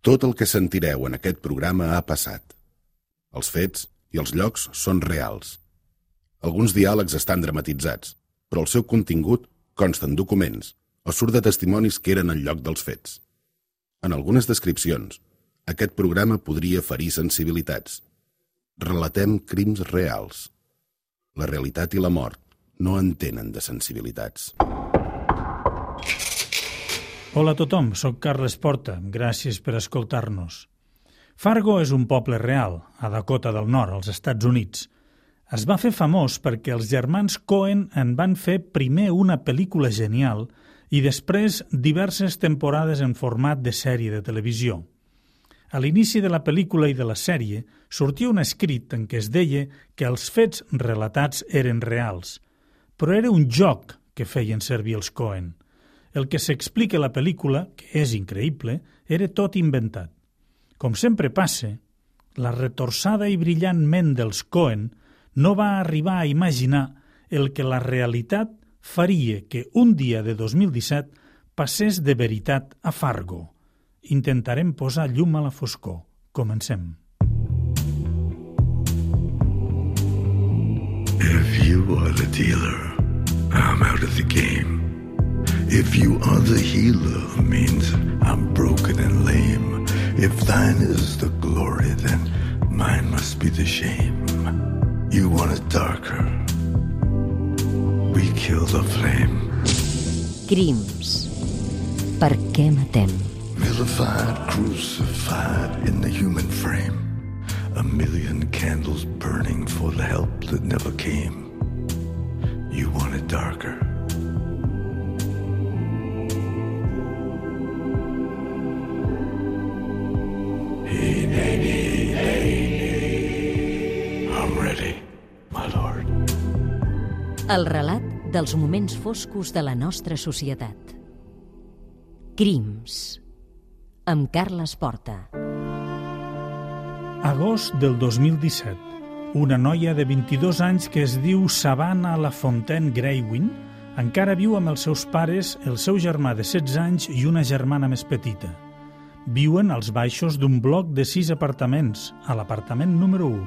Tot el que sentireu en aquest programa ha passat. Els fets i els llocs són reals. Alguns diàlegs estan dramatitzats, però el seu contingut consta en documents o surt de testimonis que eren en lloc dels fets. En algunes descripcions, aquest programa podria ferir sensibilitats. Relatem crims reals. La realitat i la mort no entenen de sensibilitats. Hola a tothom, sóc Carles Porta. Gràcies per escoltar-nos. Fargo és un poble real, a Dakota del Nord, als Estats Units. Es va fer famós perquè els germans Cohen en van fer primer una pel·lícula genial i després diverses temporades en format de sèrie de televisió. A l'inici de la pel·lícula i de la sèrie sortia un escrit en què es deia que els fets relatats eren reals, però era un joc que feien servir els Cohen – el que s'explica a la pel·lícula, que és increïble, era tot inventat. Com sempre passa, la retorçada i brillant ment dels Cohen no va arribar a imaginar el que la realitat faria que un dia de 2017 passés de veritat a Fargo. Intentarem posar llum a la foscor. Comencem. If you are the dealer, I'm out of the game. If you are the healer, means I'm broken and lame. If thine is the glory, then mine must be the shame. You want it darker. We kill the flame. Crims. Per què matem? Vilified, crucified in the human frame. A million candles burning for the help that never came. You want it darker. El relat dels moments foscos de la nostra societat. Crims. Amb Carles Porta. Agost del 2017. Una noia de 22 anys que es diu Savannah Lafontaine Greywin encara viu amb els seus pares, el seu germà de 16 anys i una germana més petita. Viuen als baixos d'un bloc de sis apartaments, a l'apartament número 1.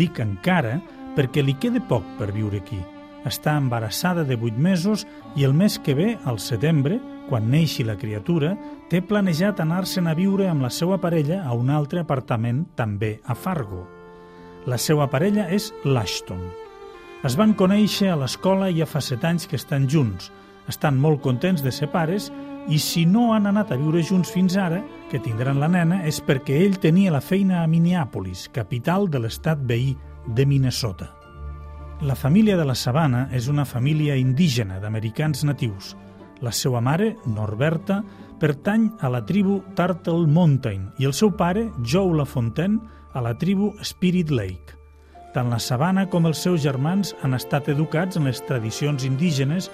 Dic encara perquè li queda poc per viure aquí. Està embarassada de 8 mesos i el mes que ve, al setembre, quan neixi la criatura, té planejat anar-se'n a viure amb la seva parella a un altre apartament, també a Fargo. La seva parella és l'Ashton. Es van conèixer a l'escola i ja fa set anys que estan junts. Estan molt contents de ser pares i si no han anat a viure junts fins ara, que tindran la nena, és perquè ell tenia la feina a Minneapolis, capital de l'estat veí de Minnesota. La família de la Sabana és una família indígena d'americans natius. La seva mare, Norberta, pertany a la tribu Turtle Mountain i el seu pare, Joe LaFontaine, a la tribu Spirit Lake. Tant la Sabana com els seus germans han estat educats en les tradicions indígenes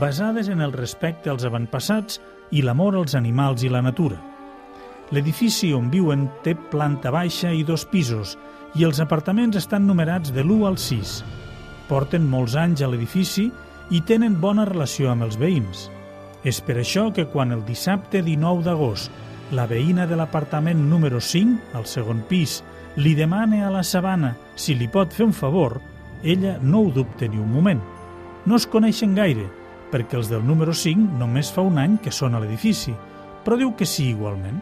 basades en el respecte als avantpassats i l'amor als animals i la natura. L'edifici on viuen té planta baixa i dos pisos i els apartaments estan numerats de l'1 al 6. Porten molts anys a l'edifici i tenen bona relació amb els veïns. És per això que quan el dissabte 19 d'agost la veïna de l'apartament número 5, al segon pis, li demana a la Sabana si li pot fer un favor, ella no ho dubta ni un moment. No es coneixen gaire, perquè els del número 5 només fa un any que són a l'edifici, però diu que sí igualment.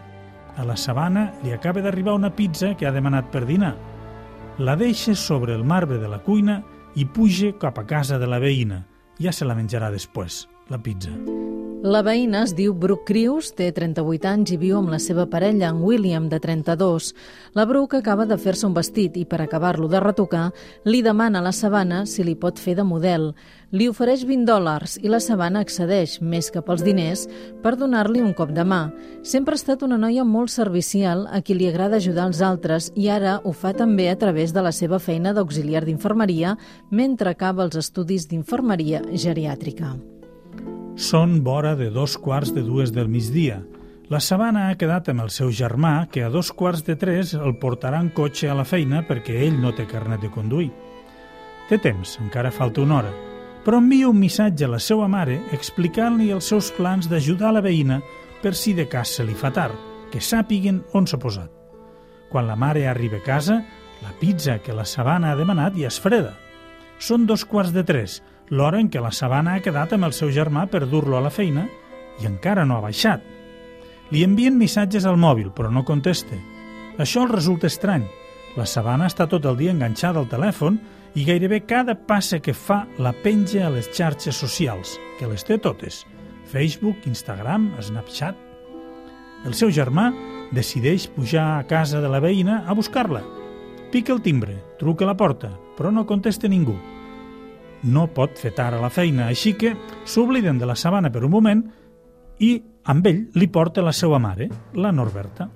A la Sabana li acaba d'arribar una pizza que ha demanat per dinar. La deixa sobre el marbre de la cuina i puja cap a casa de la veïna. Ja se la menjarà després, la pizza. La veïna es diu Brooke Crews, té 38 anys i viu amb la seva parella, en William, de 32. La Brooke acaba de fer-se un vestit i, per acabar-lo de retocar, li demana a la Sabana si li pot fer de model. Li ofereix 20 dòlars i la Sabana accedeix, més que pels diners, per donar-li un cop de mà. Sempre ha estat una noia molt servicial a qui li agrada ajudar els altres i ara ho fa també a través de la seva feina d'auxiliar d'infermeria mentre acaba els estudis d'infermeria geriàtrica. Són vora de dos quarts de dues del migdia. La Sabana ha quedat amb el seu germà, que a dos quarts de tres el portarà en cotxe a la feina perquè ell no té carnet de conduir. Té temps, encara falta una hora, però envia un missatge a la seva mare explicant-li els seus plans d'ajudar la veïna per si de cas se li fa tard, que sàpiguen on s'ha posat. Quan la mare arriba a casa, la pizza que la Sabana ha demanat ja és freda. Són dos quarts de tres, l'hora en què la Sabana ha quedat amb el seu germà per dur-lo a la feina i encara no ha baixat. Li envien missatges al mòbil, però no contesta. Això el resulta estrany. La Sabana està tot el dia enganxada al telèfon i gairebé cada passa que fa la penja a les xarxes socials, que les té totes. Facebook, Instagram, Snapchat... El seu germà decideix pujar a casa de la veïna a buscar-la. Pica el timbre, truca a la porta, però no contesta ningú. No pot fer tard a la feina, així que s'obliden de la sabana per un moment i amb ell li porta la seva mare, la Norberta.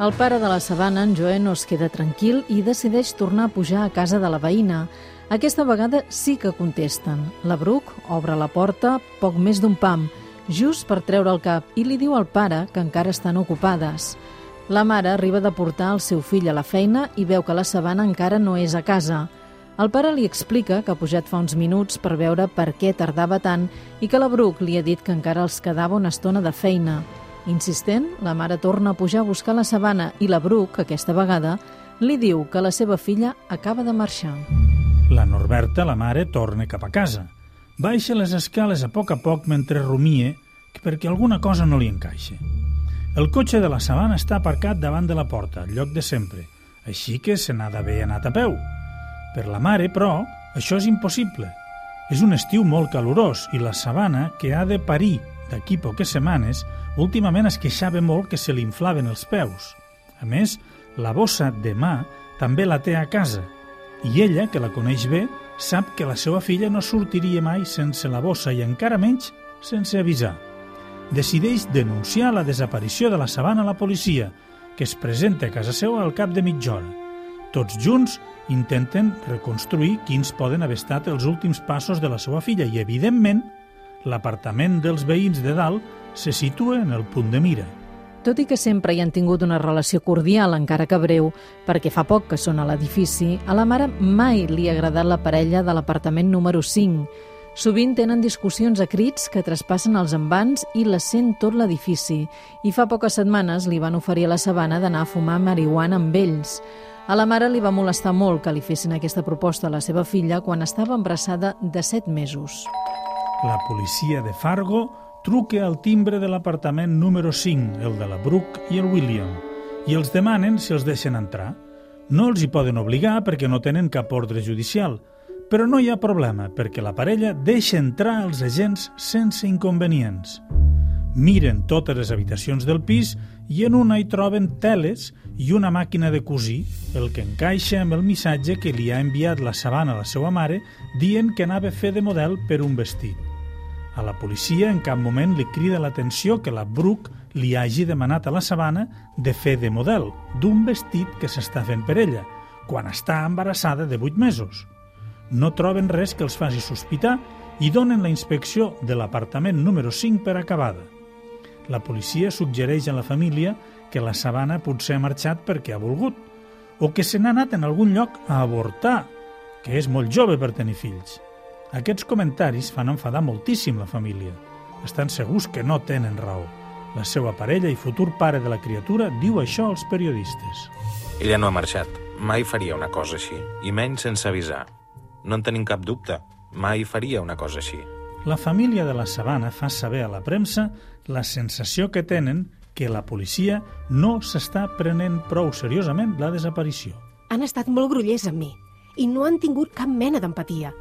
El pare de la sabana, en Joe, no es queda tranquil i decideix tornar a pujar a casa de la veïna. Aquesta vegada sí que contesten. La Brooke obre la porta poc més d'un pam, just per treure el cap, i li diu al pare que encara estan ocupades. La mare arriba de portar el seu fill a la feina i veu que la sabana encara no és a casa. El pare li explica que ha pujat fa uns minuts per veure per què tardava tant i que la Brooke li ha dit que encara els quedava una estona de feina. Insistent, la mare torna a pujar a buscar la sabana i la Brooke, aquesta vegada, li diu que la seva filla acaba de marxar. La Norberta, la mare, torna cap a casa. Baixa les escales a poc a poc mentre rumie perquè alguna cosa no li encaixa. El cotxe de la sabana està aparcat davant de la porta, al lloc de sempre, així que se n'ha d'haver anat a peu. Per la mare, però, això és impossible. És un estiu molt calorós i la sabana, que ha de parir d'aquí poques setmanes, últimament es queixava molt que se li inflaven els peus. A més, la bossa de mà també la té a casa i ella, que la coneix bé, sap que la seva filla no sortiria mai sense la bossa i encara menys sense avisar. Decideix denunciar la desaparició de la sabana a la policia, que es presenta a casa seva al cap de mitja hora. Tots junts intenten reconstruir quins poden haver estat els últims passos de la seva filla i, evidentment, l'apartament dels veïns de dalt se situa en el punt de mira. Tot i que sempre hi han tingut una relació cordial, encara que breu, perquè fa poc que són a l'edifici, a la mare mai li ha agradat la parella de l'apartament número 5. Sovint tenen discussions a crits que traspassen els envans i la sent tot l'edifici, i fa poques setmanes li van oferir a la sabana d'anar a fumar marihuana amb ells. A la mare li va molestar molt que li fessin aquesta proposta a la seva filla quan estava embarassada de 7 mesos. La policia de Fargo truca al timbre de l'apartament número 5, el de la Brooke i el William, i els demanen si els deixen entrar. No els hi poden obligar perquè no tenen cap ordre judicial, però no hi ha problema perquè la parella deixa entrar els agents sense inconvenients. Miren totes les habitacions del pis i en una hi troben teles i una màquina de cosir, el que encaixa amb el missatge que li ha enviat la sabana a la seva mare dient que anava a fer de model per un vestit. A la policia en cap moment li crida l'atenció que la Brooke li hagi demanat a la sabana de fer de model d'un vestit que s'està fent per ella, quan està embarassada de 8 mesos. No troben res que els faci sospitar i donen la inspecció de l'apartament número 5 per acabada. La policia suggereix a la família que la sabana potser ha marxat perquè ha volgut, o que se n'ha anat en algun lloc a avortar, que és molt jove per tenir fills. Aquests comentaris fan enfadar moltíssim la família. Estan segurs que no tenen raó. La seva parella i futur pare de la criatura diu això als periodistes. Ella no ha marxat. Mai faria una cosa així, i menys sense avisar. No en tenim cap dubte. Mai faria una cosa així. La família de la Sabana fa saber a la premsa la sensació que tenen que la policia no s'està prenent prou seriosament la desaparició. Han estat molt grollers amb mi i no han tingut cap mena d'empatia.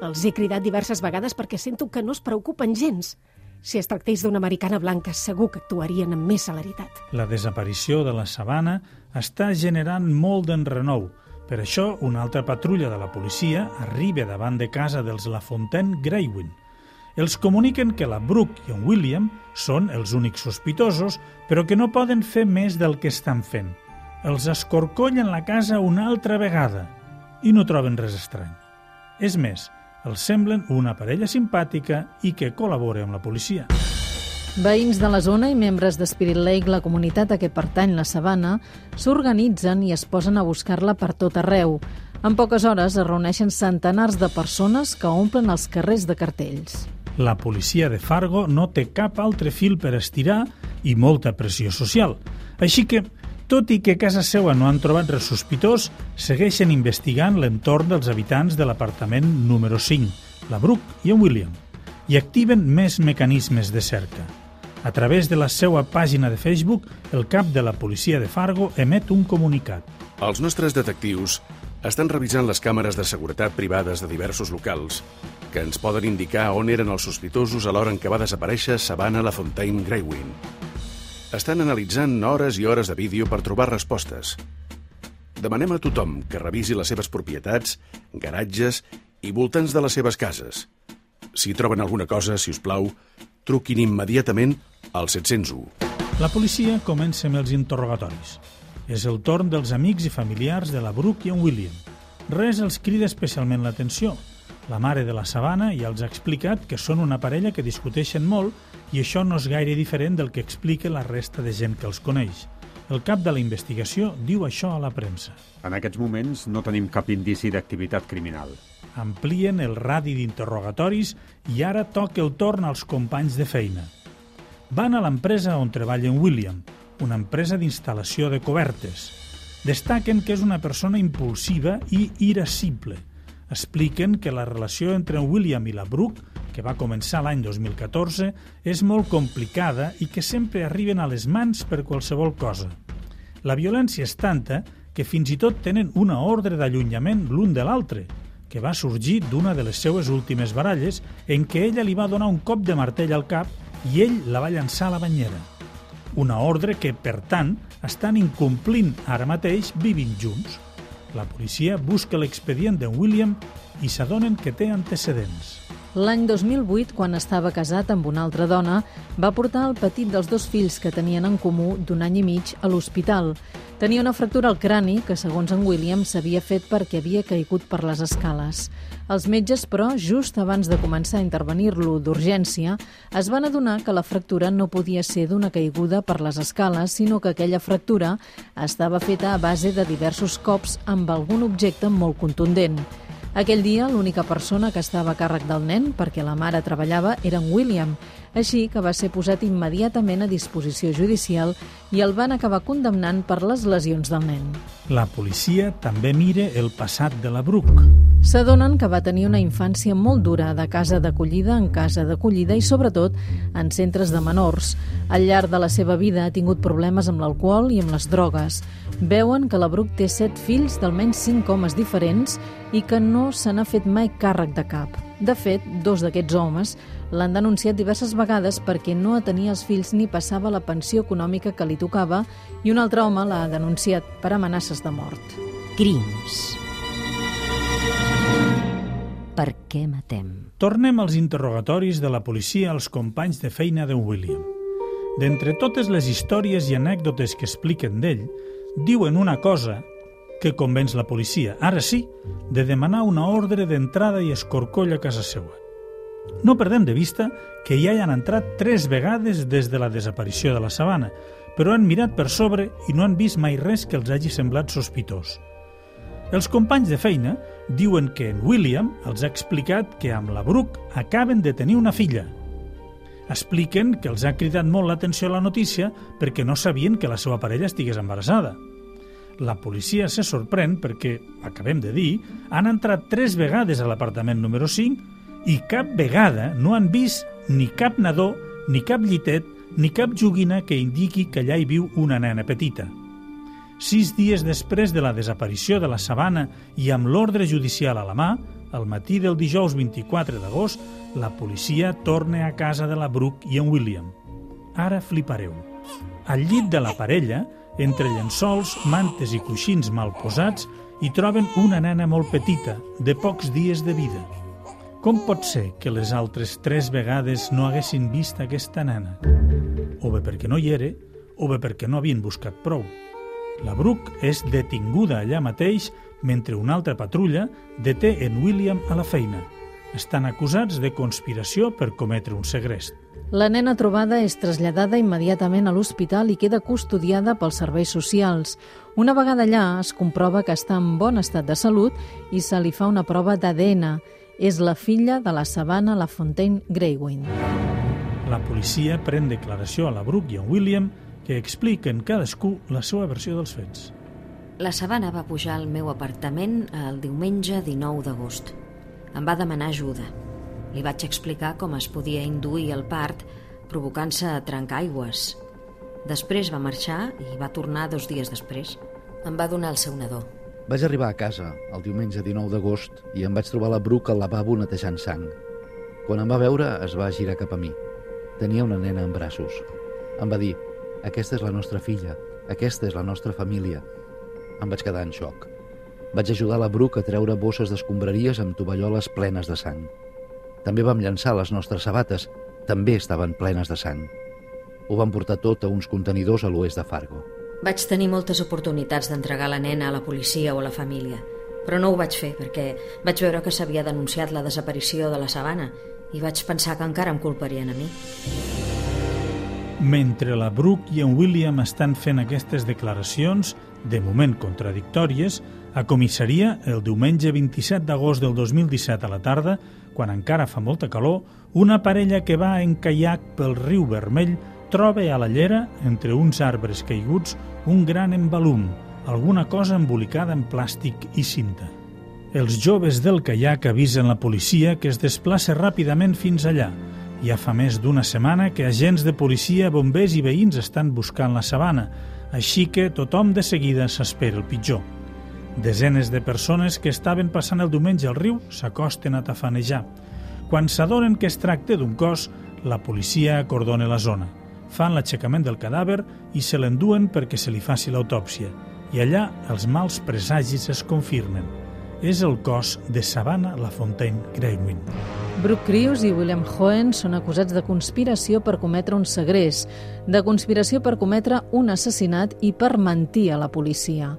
Els he cridat diverses vegades perquè sento que no es preocupen gens. Si es tractés d'una americana blanca, segur que actuarien amb més celeritat. La desaparició de la sabana està generant molt d'enrenou. Per això, una altra patrulla de la policia arriba davant de casa dels Lafontaine Greywin. Els comuniquen que la Brooke i en William són els únics sospitosos, però que no poden fer més del que estan fent. Els escorcollen la casa una altra vegada i no troben res estrany. És més, els semblen una parella simpàtica i que col·labora amb la policia. Veïns de la zona i membres de Spirit Lake, la comunitat a què pertany la sabana, s'organitzen i es posen a buscar-la per tot arreu. En poques hores es reuneixen centenars de persones que omplen els carrers de cartells. La policia de Fargo no té cap altre fil per estirar i molta pressió social. Així que, tot i que a casa seva no han trobat res sospitós, segueixen investigant l'entorn dels habitants de l'apartament número 5, la Brooke i en William, i activen més mecanismes de cerca. A través de la seva pàgina de Facebook, el cap de la policia de Fargo emet un comunicat. Els nostres detectius estan revisant les càmeres de seguretat privades de diversos locals que ens poden indicar on eren els sospitosos a l'hora en què va desaparèixer Savannah La Fontaine Greywin. Estan analitzant hores i hores de vídeo per trobar respostes. Demanem a tothom que revisi les seves propietats, garatges i voltants de les seves cases. Si troben alguna cosa, si us plau, truquin immediatament al 701. La policia comença amb els interrogatoris. És el torn dels amics i familiars de la Brooke i en William. Res els crida especialment l'atenció. La mare de la Sabana ja els ha explicat que són una parella que discuteixen molt i això no és gaire diferent del que explica la resta de gent que els coneix. El cap de la investigació diu això a la premsa. En aquests moments no tenim cap indici d'activitat criminal. Amplien el radi d'interrogatoris i ara toca el torn als companys de feina. Van a l'empresa on treballa en William, una empresa d'instal·lació de cobertes. Destaquen que és una persona impulsiva i irascible. Expliquen que la relació entre en William i la Brooke, que va començar l'any 2014, és molt complicada i que sempre arriben a les mans per qualsevol cosa. La violència és tanta que fins i tot tenen una ordre d'allunyament l'un de l'altre, que va sorgir d'una de les seues últimes baralles en què ella li va donar un cop de martell al cap i ell la va llançar a la banyera. Una ordre que, per tant, estan incomplint ara mateix vivint junts. La policia busca l'expedient de William i s'adonen que té antecedents. L'any 2008, quan estava casat amb una altra dona, va portar el petit dels dos fills que tenien en comú d'un any i mig a l'hospital. Tenia una fractura al crani que, segons en William, s'havia fet perquè havia caigut per les escales. Els metges, però, just abans de començar a intervenir-lo d'urgència, es van adonar que la fractura no podia ser d'una caiguda per les escales, sinó que aquella fractura estava feta a base de diversos cops amb algun objecte molt contundent. Aquell dia, l'única persona que estava a càrrec del nen, perquè la mare treballava, era en William, així que va ser posat immediatament a disposició judicial i el van acabar condemnant per les lesions del nen. La policia també mira el passat de la Brooke. S'adonen que va tenir una infància molt dura de casa d'acollida en casa d'acollida i, sobretot, en centres de menors. Al llarg de la seva vida ha tingut problemes amb l'alcohol i amb les drogues. Veuen que la Brooke té set fills d'almenys cinc homes diferents i que no se n'ha fet mai càrrec de cap. De fet, dos d'aquests homes l'han denunciat diverses vegades perquè no atenia els fills ni passava la pensió econòmica que li tocava i un altre home l'ha denunciat per amenaces de mort. Crims. Per què matem? Tornem als interrogatoris de la policia als companys de feina de William. D'entre totes les històries i anècdotes que expliquen d'ell, diuen una cosa que convenç la policia, ara sí, de demanar una ordre d'entrada i escorcoll a casa seva. No perdem de vista que ja hi han entrat tres vegades des de la desaparició de la sabana, però han mirat per sobre i no han vist mai res que els hagi semblat sospitós. Els companys de feina diuen que en William els ha explicat que amb la Brooke acaben de tenir una filla. Expliquen que els ha cridat molt l'atenció a la notícia perquè no sabien que la seva parella estigués embarassada. La policia se sorprèn perquè, acabem de dir, han entrat tres vegades a l'apartament número 5 i cap vegada no han vist ni cap nadó, ni cap llitet, ni cap joguina que indiqui que allà hi viu una nena petita. Sis dies després de la desaparició de la sabana i amb l'ordre judicial a la mà, al matí del dijous 24 d'agost, la policia torna a casa de la Brooke i en William. Ara flipareu. Al llit de la parella, entre llençols, mantes i coixins mal posats, hi troben una nena molt petita, de pocs dies de vida. Com pot ser que les altres tres vegades no haguessin vist aquesta nena? O bé perquè no hi era, o bé perquè no havien buscat prou. La Brooke és detinguda allà mateix mentre una altra patrulla deté en William a la feina. Estan acusats de conspiració per cometre un segrest. La nena trobada és traslladada immediatament a l'hospital i queda custodiada pels serveis socials. Una vegada allà es comprova que està en bon estat de salut i se li fa una prova d'ADN És la filla de la sabana La Fontaine Greywind. La policia pren declaració a la Brooke i a William que expliquen cadascú la seva versió dels fets. La Sabana va pujar al meu apartament el diumenge 19 d'agost. Em va demanar ajuda. Li vaig explicar com es podia induir el part provocant-se a trencar aigües. Després va marxar i va tornar dos dies després. Em va donar el seu nadó. Vaig arribar a casa el diumenge 19 d'agost i em vaig trobar la Brooke al lavabo netejant sang. Quan em va veure, es va girar cap a mi. Tenia una nena en braços. Em va dir, aquesta és la nostra filla, aquesta és la nostra família. Em vaig quedar en xoc. Vaig ajudar la Brooke a treure bosses d'escombraries amb tovalloles plenes de sang. També vam llançar les nostres sabates, també estaven plenes de sang. Ho vam portar tot a uns contenidors a l'oest de Fargo. Vaig tenir moltes oportunitats d'entregar la nena a la policia o a la família, però no ho vaig fer perquè vaig veure que s'havia denunciat la desaparició de la sabana i vaig pensar que encara em culparien a mi. Mentre la Brooke i en William estan fent aquestes declaracions, de moment contradictòries, a comissaria, el diumenge 27 d'agost del 2017 a la tarda, quan encara fa molta calor, una parella que va en caiac pel riu Vermell troba a la llera, entre uns arbres caiguts, un gran embalum, alguna cosa embolicada en plàstic i cinta. Els joves del caiac avisen la policia que es desplaça ràpidament fins allà, ja fa més d'una setmana que agents de policia, bombers i veïns estan buscant la sabana, així que tothom de seguida s'espera el pitjor. Desenes de persones que estaven passant el diumenge al riu s'acosten a tafanejar. Quan s'adonen que es tracta d'un cos, la policia acordona la zona. Fan l'aixecament del cadàver i se l'enduen perquè se li faci l'autòpsia. I allà els mals presagis es confirmen. És el cos de Savannah LaFontaine Greywind. Brooke Crews i William Hohen són acusats de conspiració per cometre un segrest, de conspiració per cometre un assassinat i per mentir a la policia.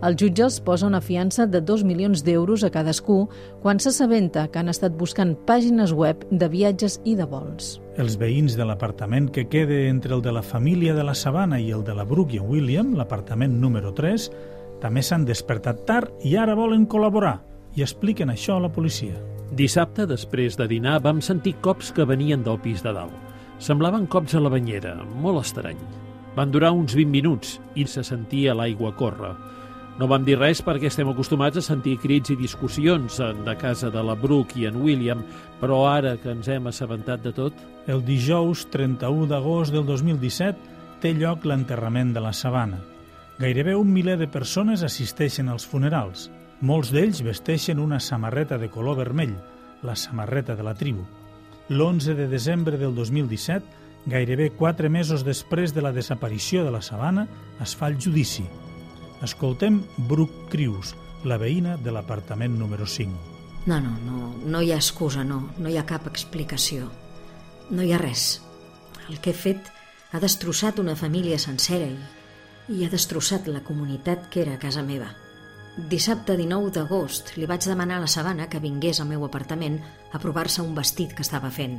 El jutge els posa una fiança de 2 milions d'euros a cadascú quan s'assabenta que han estat buscant pàgines web de viatges i de vols. Els veïns de l'apartament que queda entre el de la família de la Sabana i el de la Brooke i William, l'apartament número 3, també s'han despertat tard i ara volen col·laborar i expliquen això a la policia. Dissabte, després de dinar, vam sentir cops que venien del pis de dalt. Semblaven cops a la banyera, molt estrany. Van durar uns 20 minuts i se sentia l'aigua córrer. No vam dir res perquè estem acostumats a sentir crits i discussions de casa de la Brooke i en William, però ara que ens hem assabentat de tot... El dijous 31 d'agost del 2017 té lloc l'enterrament de la sabana. Gairebé un miler de persones assisteixen als funerals. Molts d'ells vesteixen una samarreta de color vermell, la samarreta de la tribu. L'11 de desembre del 2017, gairebé quatre mesos després de la desaparició de la sabana, es fa el judici. Escoltem Brooke Crews, la veïna de l'apartament número 5. No, no, no, no hi ha excusa, no, no hi ha cap explicació. No hi ha res. El que he fet ha destrossat una família sencera i, i ha destrossat la comunitat que era a casa meva. Dissabte 19 d'agost li vaig demanar a la Sabana que vingués al meu apartament a provar-se un vestit que estava fent.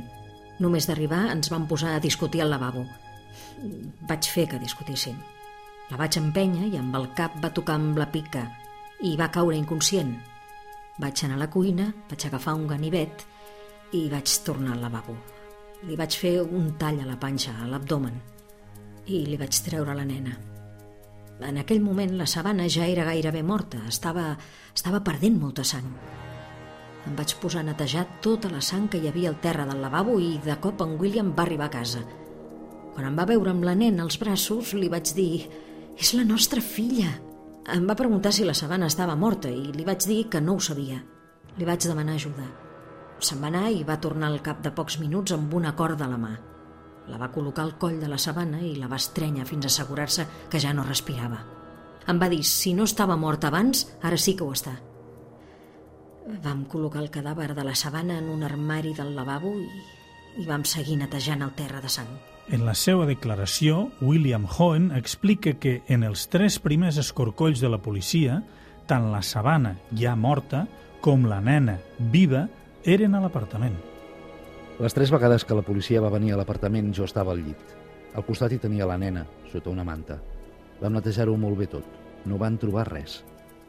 Només d'arribar ens vam posar a discutir al lavabo. Vaig fer que discutíssim. La vaig empènyer i amb el cap va tocar amb la pica i va caure inconscient. Vaig anar a la cuina, vaig agafar un ganivet i vaig tornar al lavabo. Li vaig fer un tall a la panxa, a l'abdomen, i li vaig treure la nena. En aquell moment la sabana ja era gairebé morta, estava, estava perdent molta sang. Em vaig posar a netejar tota la sang que hi havia al terra del lavabo i de cop en William va arribar a casa. Quan em va veure amb la nena als braços, li vaig dir «És la nostra filla!». Em va preguntar si la sabana estava morta i li vaig dir que no ho sabia. Li vaig demanar ajuda. Se'n va anar i va tornar al cap de pocs minuts amb una corda a la mà. La va col·locar al coll de la sabana i la va estrènyer fins a assegurar-se que ja no respirava. Em va dir, si no estava mort abans, ara sí que ho està. Vam col·locar el cadàver de la sabana en un armari del lavabo i, i vam seguir netejant el terra de sang. En la seva declaració, William Hohen explica que en els tres primers escorcolls de la policia, tant la sabana ja morta com la nena viva eren a l'apartament. Les tres vegades que la policia va venir a l'apartament jo estava al llit. Al costat hi tenia la nena, sota una manta. Vam netejar-ho molt bé tot. No van trobar res.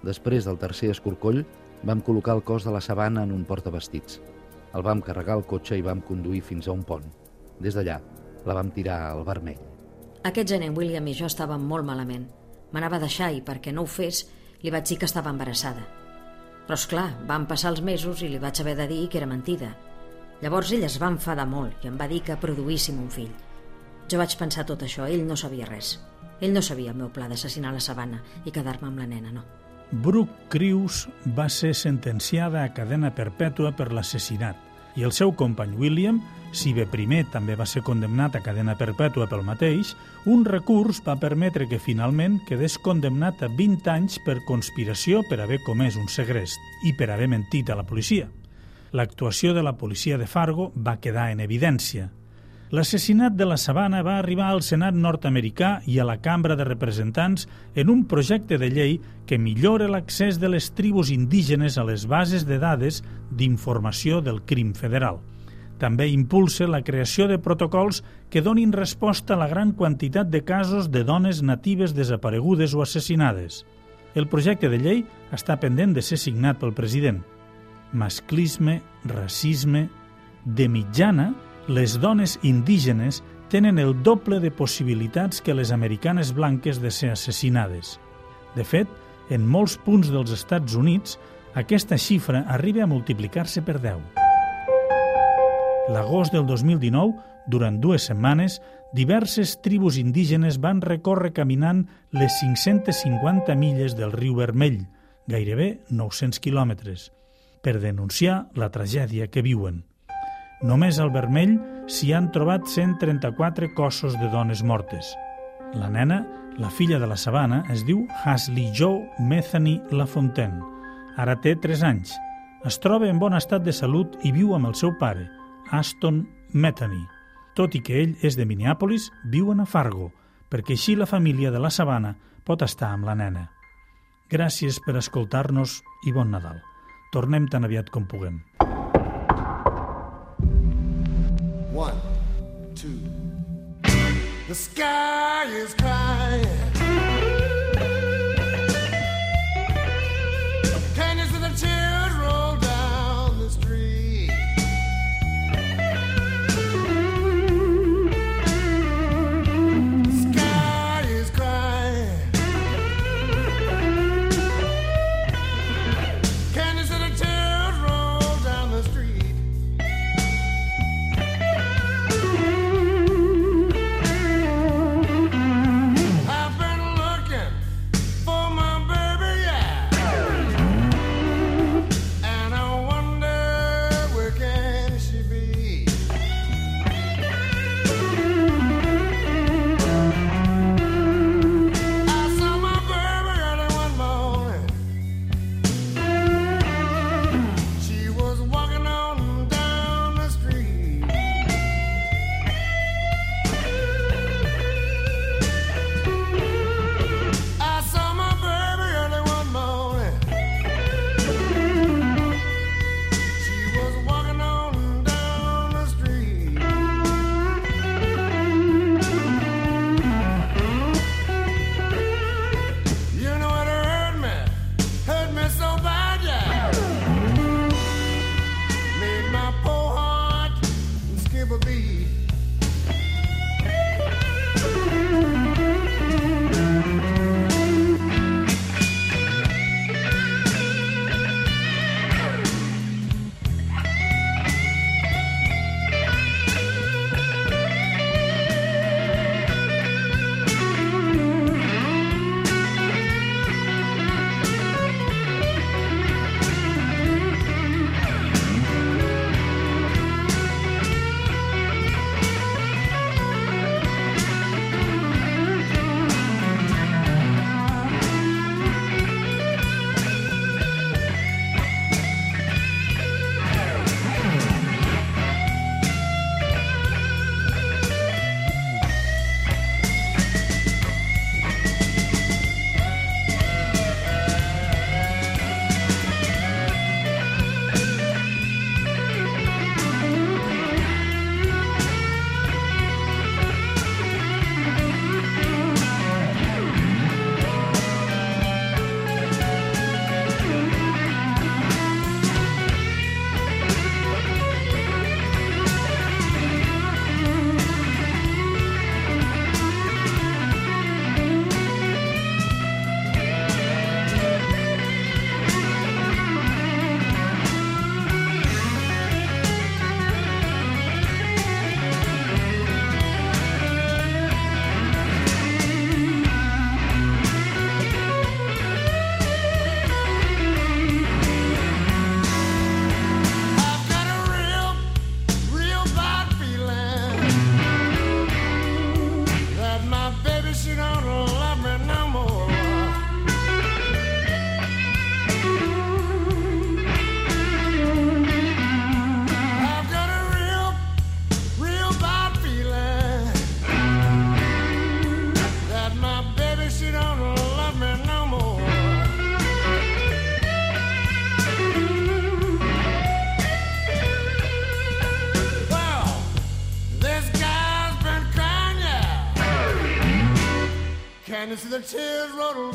Després del tercer escorcoll, vam col·locar el cos de la sabana en un portavestits. El vam carregar al cotxe i vam conduir fins a un pont. Des d'allà, la vam tirar al vermell. Aquest gener William i jo estàvem molt malament. M'anava a deixar i perquè no ho fes, li vaig dir que estava embarassada. Però, és clar, van passar els mesos i li vaig haver de dir que era mentida. Llavors ell es va enfadar molt i em va dir que produíssim un fill. Jo vaig pensar tot això, ell no sabia res. Ell no sabia el meu pla d'assassinar la sabana i quedar-me amb la nena, no. Brooke Crews va ser sentenciada a cadena perpètua per l'assassinat i el seu company William, si bé primer també va ser condemnat a cadena perpètua pel mateix, un recurs va permetre que finalment quedés condemnat a 20 anys per conspiració per haver comès un segrest i per haver mentit a la policia. L'actuació de la policia de Fargo va quedar en evidència. L'assassinat de la Sabana va arribar al Senat nord-americà i a la Cambra de Representants en un projecte de llei que millora l'accés de les tribus indígenes a les bases de dades d'informació del crim federal. També impulsa la creació de protocols que donin resposta a la gran quantitat de casos de dones natives desaparegudes o assassinades. El projecte de llei està pendent de ser signat pel president. Masclisme, racisme... De mitjana, les dones indígenes tenen el doble de possibilitats que les americanes blanques de ser assassinades. De fet, en molts punts dels Estats Units, aquesta xifra arriba a multiplicar-se per 10. L'agost del 2019, durant dues setmanes, diverses tribus indígenes van recórrer caminant les 550 milles del riu Vermell, gairebé 900 quilòmetres, per denunciar la tragèdia que viuen. Només al Vermell s'hi han trobat 134 cossos de dones mortes. La nena, la filla de la sabana, es diu Hasley Joe Metheny Lafontaine. Ara té 3 anys. Es troba en bon estat de salut i viu amb el seu pare, Aston Metheny. Tot i que ell és de Minneapolis, viuen a Fargo, perquè així la família de la sabana pot estar amb la nena. Gràcies per escoltar-nos i bon Nadal. Tornem tan aviat com puguem. One, two. The sky is crying. tears run